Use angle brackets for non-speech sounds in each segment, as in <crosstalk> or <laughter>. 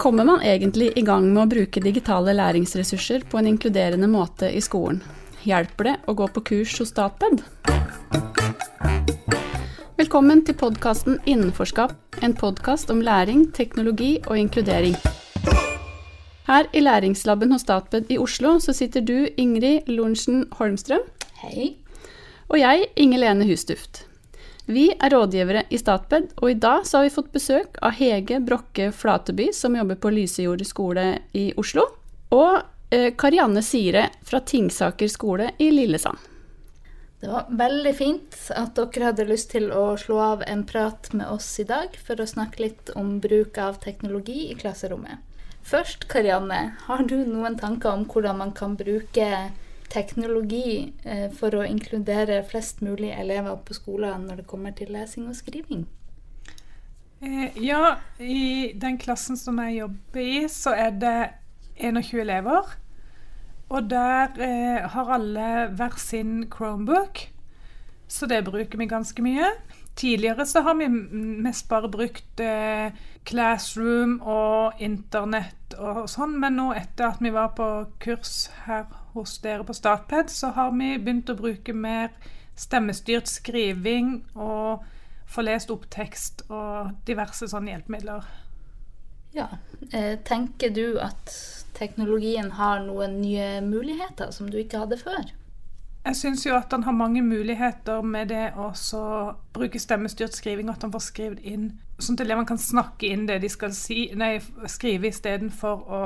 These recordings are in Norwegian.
kommer man egentlig i gang med å bruke digitale læringsressurser på en inkluderende måte i skolen? Hjelper det å gå på kurs hos Statped? Velkommen til podkasten Innenforskap, en podkast om læring, teknologi og inkludering. Her i læringslaben hos Statped i Oslo så sitter du, Ingrid Lorentzen Holmstrøm. Hei. Og jeg, Inger Lene Hustuft. Vi er rådgivere i Statped, og i dag har vi fått besøk av Hege Brokke Flateby, som jobber på Lysejord skole i Oslo, og eh, Karianne Sire fra Tingsaker skole i Lillesand. Det var veldig fint at dere hadde lyst til å slå av en prat med oss i dag for å snakke litt om bruk av teknologi i klasserommet. Først, Karianne, har du noen tanker om hvordan man kan bruke teknologi eh, for å inkludere flest mulig elever på skolen når det kommer til lesing og skriving? Eh, ja, i den klassen som jeg jobber i, så er det 21 elever. Og der eh, har alle hver sin Chromebook, så det bruker vi ganske mye. Tidligere så har vi mest bare brukt eh, Classroom og Internett og sånn, men nå etter at vi var på kurs her hos dere på Statped, så har vi begynt å bruke mer stemmestyrt skriving og få lest opp tekst og diverse sånne hjelpemidler. Ja. Eh, tenker du at teknologien har noen nye muligheter som du ikke hadde før? Jeg syns jo at han har mange muligheter med det å bruke stemmestyrt skriving, at han får skrevet inn sånn at elevene kan snakke inn det de skal si, nei, skrive istedenfor å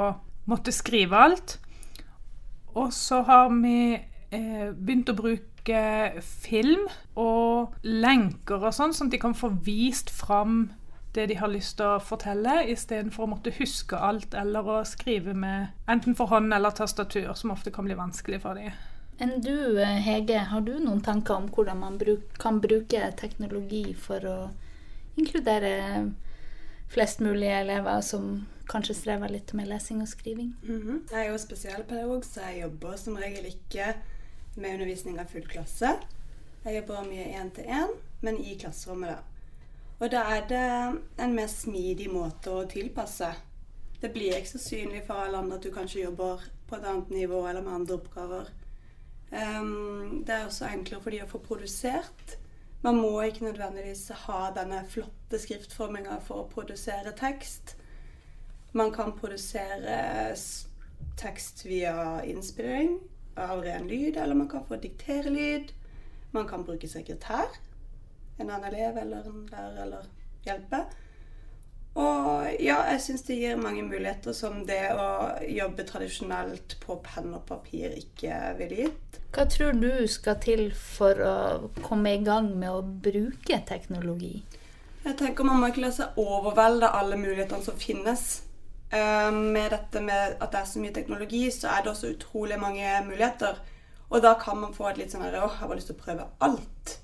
måtte skrive alt. Og så har vi eh, begynt å bruke film og lenker og sånn, sånn at de kan få vist fram det de har lyst til å fortelle, istedenfor å måtte huske alt eller å skrive med enten for hånd eller tastatur, som ofte kan bli vanskelig for dem. Enn du, eh, Hege, har du noen tanker om hvordan man bruk, kan bruke teknologi for å inkludere flest mulig elever som kanskje strever litt med lesing og skriving. Mm -hmm. Jeg er jo spesialpedagog, så jeg jobber som regel ikke med undervisning av full klasse. Jeg jobber mye én til én, men i klasserommet, da. Og da er det en mer smidig måte å tilpasse. Det blir ikke så synlig for alle andre at du kanskje jobber på et annet nivå eller med andre oppgaver. Um, det er også enklere for de å få produsert. Man må ikke nødvendigvis ha denne flotte skriftforminga for å produsere tekst. Man kan produsere tekst via innspilling av ren lyd, eller man kan få diktere lyd. Man kan bruke sekretær. En annen elev eller en lærer eller hjelpe. Og ja, jeg syns det gir mange muligheter som det å jobbe tradisjonelt på penn og papir ikke ville gitt. Hva tror du skal til for å komme i gang med å bruke teknologi? Jeg tenker Man må ikke la seg overvelde alle mulighetene som finnes. Ehm, med dette med at det er så mye teknologi, så er det også utrolig mange muligheter. Og da kan man få et litt sånn her Åh, jeg har lyst til å prøve alt.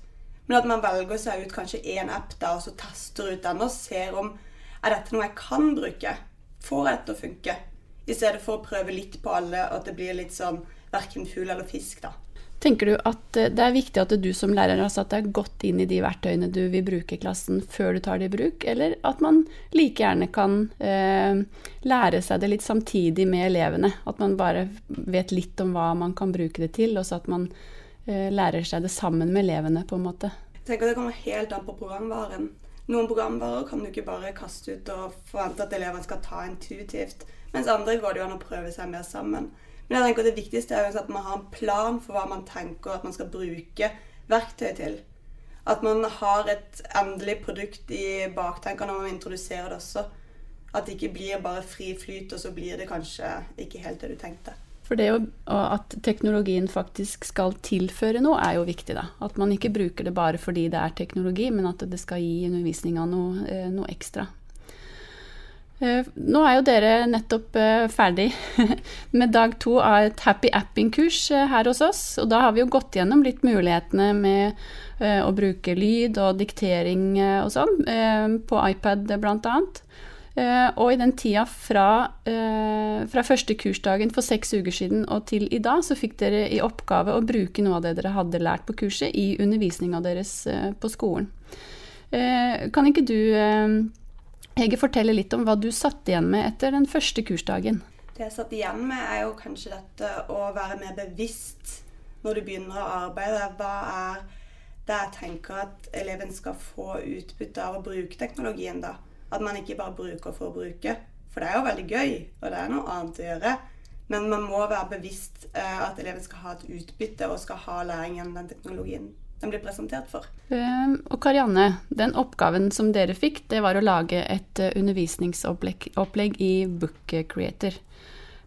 Men at man velger seg ut kanskje én app da, og så tester ut den og ser om er dette noe jeg kan bruke. Får jeg det til å funke? I stedet for å prøve litt på alle, og at det blir litt sånn verken fugl eller fisk, da. Tenker du at eh, det er viktig at du som lærer har satt deg godt inn i de verktøyene du vil bruke i klassen før du tar det i bruk, eller at man like gjerne kan eh, lære seg det litt samtidig med elevene? At man bare vet litt om hva man kan bruke det til, og så at man eh, lærer seg det sammen med elevene, på en måte? Jeg tenker Det kommer helt an på programvaren. Noen programvarer kan du ikke bare kaste ut og forvente at elevene skal ta intuitivt, mens andre går det jo an å prøve seg mer sammen. Men jeg tenker det viktigste er at man har en plan for hva man tenker at man skal bruke verktøy til. At man har et endelig produkt i baktenker når man introduserer det også. At det ikke blir bare fri flyt, og så blir det kanskje ikke helt det du tenkte. For det at teknologien faktisk skal tilføre noe, er jo viktig. da. At man ikke bruker det bare fordi det er teknologi, men at det skal gi undervisninga noe, eh, noe ekstra. Eh, nå er jo dere nettopp eh, ferdig <laughs> med dag to av et Happy Apping-kurs eh, her hos oss. Og da har vi jo gått gjennom litt mulighetene med å bruke lyd og diktering og sånn, på iPad bl.a. Og i den tida fra, fra første kursdagen for seks uker siden og til i dag, så fikk dere i oppgave å bruke noe av det dere hadde lært på kurset, i undervisninga deres på skolen. Kan ikke du Hege, forteller litt om hva du satt igjen med etter den første kursdagen. Det jeg satt igjen med, er jo kanskje dette å være mer bevisst når du begynner å arbeide. Hva er det jeg tenker at eleven skal få utbytte av å bruke teknologien, da? At man ikke bare bruker for å bruke. For det er jo veldig gøy, og det er noe annet å gjøre. Men man må være bevisst eh, at eleven skal ha et utbytte og skal ha læring gjennom den teknologien den blir presentert for. Um, og Karianne, den oppgaven som dere fikk, det var å lage et uh, undervisningsopplegg i Book Creator.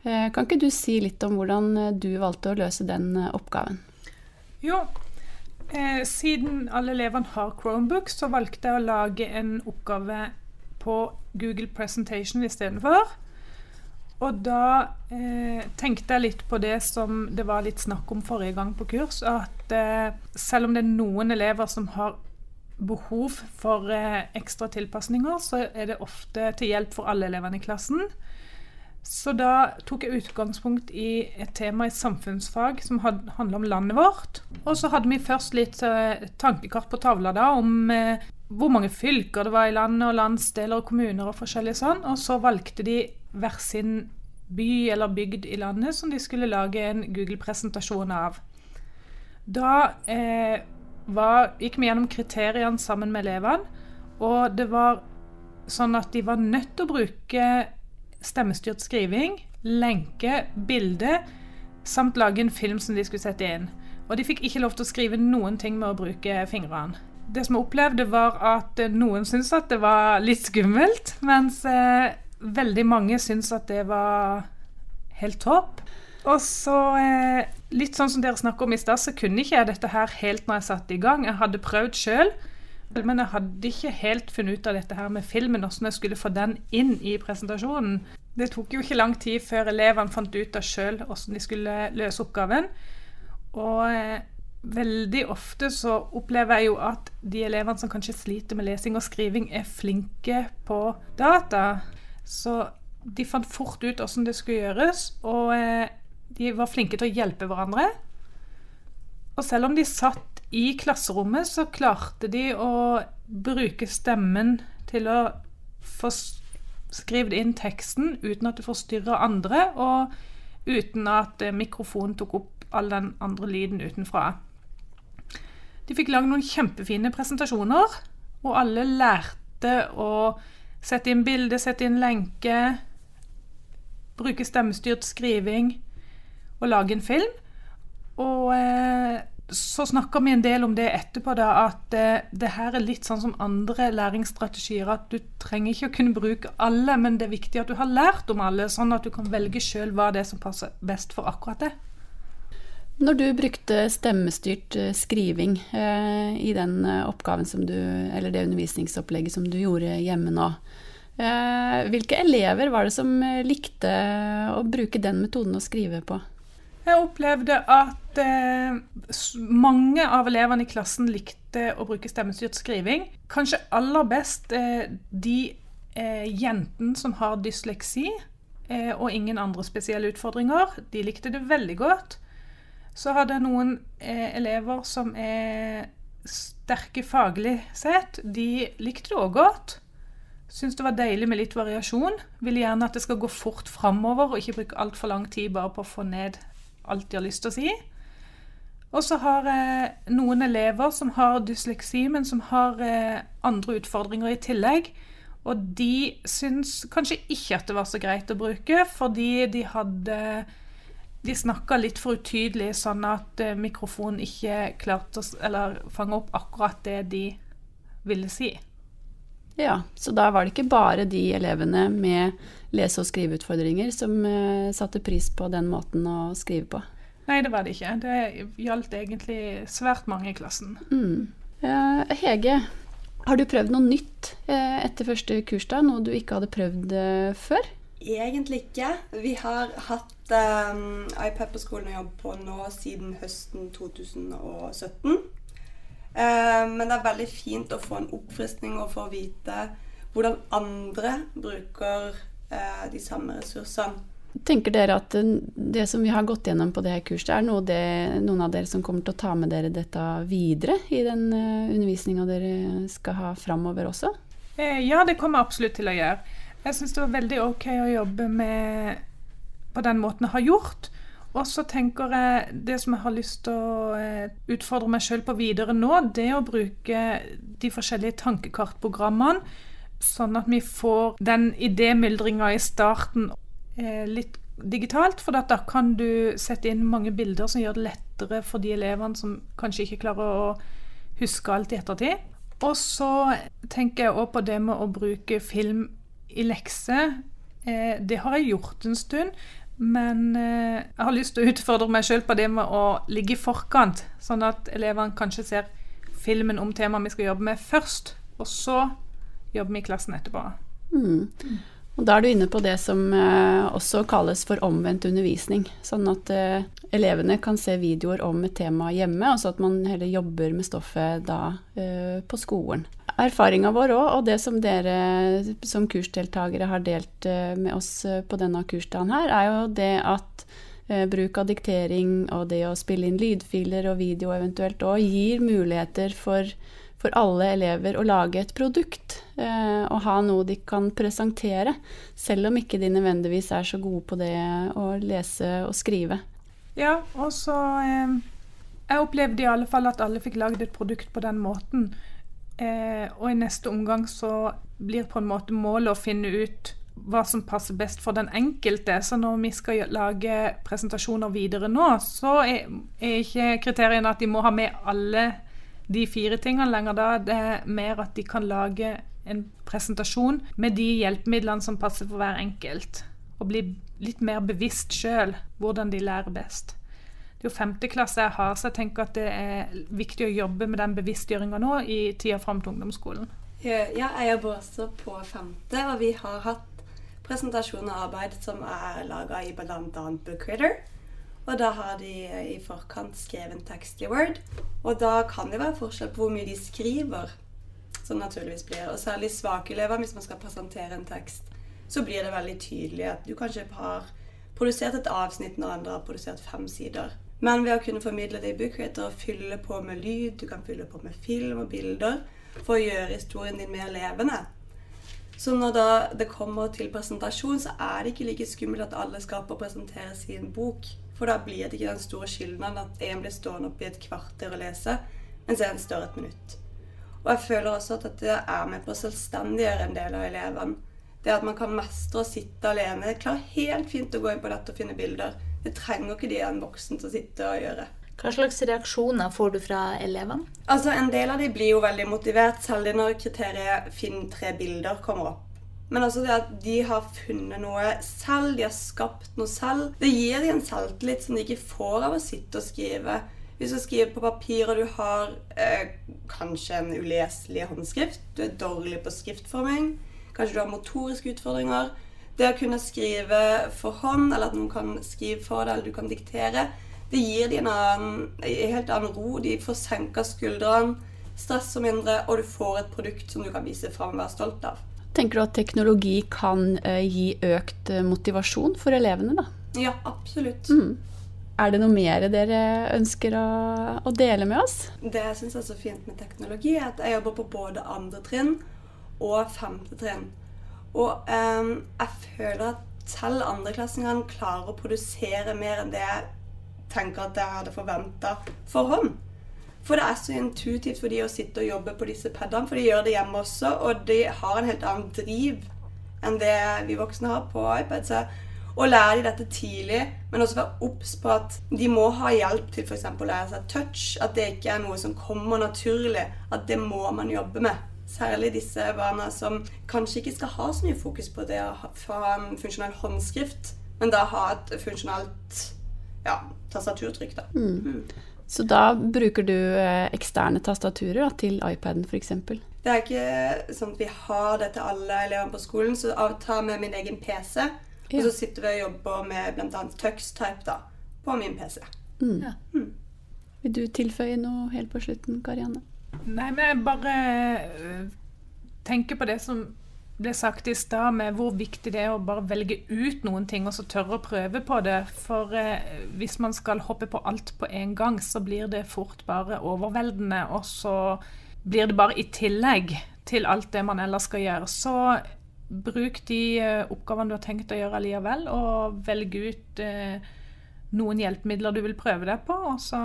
Uh, kan ikke du si litt om hvordan uh, du valgte å løse den oppgaven? Jo, eh, siden alle elevene har Chromebook, så valgte jeg å lage en oppgave på Google Presentation istedenfor. Og da eh, tenkte jeg litt på det som det var litt snakk om forrige gang på kurs, at eh, selv om det er noen elever som har behov for eh, ekstra tilpasninger, så er det ofte til hjelp for alle elevene i klassen. Så da tok jeg utgangspunkt i et tema i samfunnsfag som handler om landet vårt. Og så hadde vi først litt eh, tankekart på tavla da om eh, hvor mange fylker det var i landet, og landsdeler og kommuner og forskjellig sånn. Og så valgte de hver sin by eller bygd i landet som de skulle lage en Google-presentasjon av. Da eh, var, gikk vi gjennom kriteriene sammen med elevene, og det var sånn at de var nødt til å bruke stemmestyrt skriving, lenke, bilde, samt lage en film som de skulle sette inn. Og de fikk ikke lov til å skrive noen ting med å bruke fingrene. Det som jeg opplevde, var at noen syntes at det var litt skummelt, mens eh, veldig mange syns at det var helt topp. Og så, eh, litt sånn som dere snakket om i stad, så kunne ikke jeg dette her helt når jeg satte i gang. Jeg hadde prøvd sjøl, men jeg hadde ikke helt funnet ut av dette her med filmen, hvordan jeg skulle få den inn i presentasjonen. Det tok jo ikke lang tid før elevene fant ut av sjøl hvordan de skulle løse oppgaven. Og eh, veldig ofte så opplever jeg jo at de elevene som kanskje sliter med lesing og skriving, er flinke på data. Så de fant fort ut åssen det skulle gjøres, og eh, de var flinke til å hjelpe hverandre. Og selv om de satt i klasserommet, så klarte de å bruke stemmen til å få skrevet inn teksten uten at det forstyrra andre, og uten at eh, mikrofonen tok opp all den andre lyden utenfra. De fikk lagd noen kjempefine presentasjoner, og alle lærte å Sette inn bilde, sette inn lenke. Bruke stemmestyrt skriving og lage en film. Og eh, så snakker vi en del om det etterpå, da, at eh, det her er litt sånn som andre læringsstrategier. At du trenger ikke å kunne bruke alle, men det er viktig at du har lært om alle, sånn at du kan velge sjøl hva det er som passer best for akkurat det. Når du brukte stemmestyrt eh, skriving eh, i den eh, oppgaven som du, eller det undervisningsopplegget som du gjorde hjemme nå, eh, hvilke elever var det som eh, likte å bruke den metoden å skrive på? Jeg opplevde at eh, mange av elevene i klassen likte å bruke stemmestyrt skriving. Kanskje aller best de jentene som har dysleksi og ingen andre spesielle utfordringer. De likte det veldig godt. Så hadde jeg noen eh, elever som er sterke faglig sett. De likte det òg godt. Syns det var deilig med litt variasjon. Vil gjerne at det skal gå fort framover, og ikke bruke altfor lang tid bare på å få ned alt de har lyst til å si. Og så har jeg noen elever som har dysleksi, men som har eh, andre utfordringer i tillegg. Og de syns kanskje ikke at det var så greit å bruke, fordi de hadde de snakka litt for utydelig, sånn at eh, mikrofonen ikke klarte å fange opp akkurat det de ville si. Ja, så da var det ikke bare de elevene med lese- og skriveutfordringer som uh, satte pris på den måten å skrive på? Nei, det var det ikke. Det gjaldt egentlig svært mange i klassen. Mm. Uh, Hege, har du prøvd noe nytt uh, etter første kurs, da? Noe du ikke hadde prøvd før? Egentlig ikke. Vi har hatt um, iPad på skolen å jobb på nå siden høsten 2017. Um, men det er veldig fint å få en oppfriskning og få vite hvordan andre bruker uh, de samme ressursene. Tenker dere at det som vi har gått gjennom på det her kurset, er noe det, noen av dere som kommer til å ta med dere dette videre i den uh, undervisninga dere skal ha framover også? Eh, ja, det kommer jeg absolutt til å gjøre. Jeg syns det var veldig OK å jobbe med på den måten jeg har gjort. Og så tenker jeg det som jeg har lyst til å eh, utfordre meg sjøl på videre nå, det er å bruke de forskjellige tankekartprogrammene, sånn at vi får den idémyldringa i starten eh, litt digitalt. For da kan du sette inn mange bilder som gjør det lettere for de elevene som kanskje ikke klarer å huske alt i ettertid. Og så tenker jeg òg på det med å bruke film i lekser. Eh, det har jeg gjort en stund. Men eh, jeg har lyst til å utfordre meg sjøl på det med å ligge i forkant, sånn at elevene kanskje ser filmen om temaet vi skal jobbe med først, og så jobber vi i klassen etterpå. Mm. Og Da er du inne på det som eh, også kalles for omvendt undervisning. Sånn at elevene kan se videoer om et tema hjemme, og så at man heller jobber med stoffet da på skolen. Erfaringa vår òg, og det som dere som kursdeltakere har delt eh, med oss eh, på denne kursdagen her, er jo det at eh, bruk av diktering og det å spille inn lydfiler og video eventuelt òg gir muligheter for for alle elever å lage et produkt og ha noe de kan presentere, selv om ikke de nødvendigvis er så gode på det å lese og skrive. Ja, og så Jeg opplevde i alle fall at alle fikk lagd et produkt på den måten. Eh, og i neste omgang så blir på en måte målet å finne ut hva som passer best for den enkelte. Så når vi skal lage presentasjoner videre nå, så er, er ikke kriteriene at de må ha med alle de fire tingene lenger. Da det er mer at de kan lage en presentasjon med de hjelpemidlene som passer for hver enkelt. Og bli litt mer bevisst sjøl hvordan de lærer best. Jo femte klasse jeg har, så jeg tenker at det er viktig å jobbe med den bevisstgjøringa nå i tida fram til ungdomsskolen. Ja, jeg jobber også på femte, og vi har hatt presentasjon og arbeid som er laga i bl.a. Bookreader. Og da har de i forkant skrevet en tekst i Word. Og da kan det være forskjell på hvor mye de skriver, som naturligvis blir. Og særlig svake elever, hvis man skal presentere en tekst, så blir det veldig tydelig at du kanskje har produsert et avsnitt når andre har produsert fem sider. Men ved å kunne formidle det i Bookreader og fylle på med lyd, du kan fylle på med film og bilder for å gjøre historien din mer levende. Så når det kommer til presentasjon, så er det ikke like skummelt at alle skal på presentere sin bok. For da blir det ikke den store skylden at én blir stående opp i et kvarter og lese, mens en står et minutt. Og jeg føler også at dette er med på å selvstendiggjøre en del av elevene. Det at man kan mestre å sitte alene. Det klarer helt fint å gå inn på dette og finne bilder. Det trenger ikke de en voksen til å sitte og gjøre. Hva slags reaksjoner får du fra elevene? Altså, En del av de blir jo veldig motivert, særlig når kriteriet 'finn tre bilder' kommer opp. Men også det at de har funnet noe selv, de har skapt noe selv. Det gir dem en selvtillit som de ikke får av å sitte og skrive. Hvis du skriver på papir og du har eh, kanskje en uleselig håndskrift, du er dårlig på skriftforming, kanskje du har motoriske utfordringer Det å kunne skrive for hånd, eller at noen kan skrive for deg, eller du kan diktere, det gir dem en, annen, en helt annen ro. De får senka skuldrene, stresser mindre, og du får et produkt som du kan vise fram og være stolt av. Tenker du at teknologi kan uh, gi økt uh, motivasjon for elevene, da? Ja, absolutt. Mm. Er det noe mer dere ønsker å, å dele med oss? Det jeg syns er så fint med teknologi, er at jeg jobber på både andre trinn og femte trinn. Og um, jeg føler at selv andreklassingene klarer å produsere mer enn det jeg tenker at jeg hadde forventa for hånd. For det er så intuitivt for de å sitte og jobbe på disse padene, for de gjør det hjemme også, og de har en helt annen driv enn det vi voksne har på iPad. Så å lære de dette tidlig, men også være obs på at de må ha hjelp til f.eks. å lære seg touch. At det ikke er noe som kommer naturlig. At det må man jobbe med. Særlig disse barna som kanskje ikke skal ha så mye fokus på det å ha en funksjonell håndskrift, men da ha et funksjonalt ja, tastaturtrykk. da. Mm. Mm. Så da bruker du eh, eksterne tastaturer da, til iPaden f.eks.? Det er ikke sånn at vi har det til alle elevene på skolen, så jeg tar med min egen PC. Ja. Og så sitter vi og jobber med bl.a. TuxType da, på min PC. Mm. Ja. Mm. Vil du tilføye noe helt på slutten, Karianne? Nei, men jeg bare øh, tenker på det som ble sagt i stad, med hvor viktig det er å bare velge ut noen ting og så tørre å prøve på det. For eh, hvis man skal hoppe på alt på en gang, så blir det fort bare overveldende. Og så blir det bare i tillegg til alt det man ellers skal gjøre. Så bruk de eh, oppgavene du har tenkt å gjøre likevel, og velg ut eh, noen hjelpemidler du vil prøve deg på. og så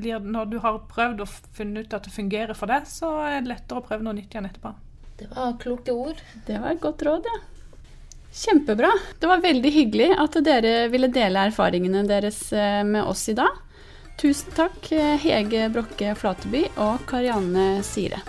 blir, Når du har prøvd og funnet ut at det fungerer for deg, så er det lettere å prøve noe nytt igjen etterpå. Det var kloke ord. Det var et godt råd, ja. Kjempebra. Det var veldig hyggelig at dere ville dele erfaringene deres eh, med oss i dag. Tusen takk, Hege Brokke Flateby og Karianne Sire.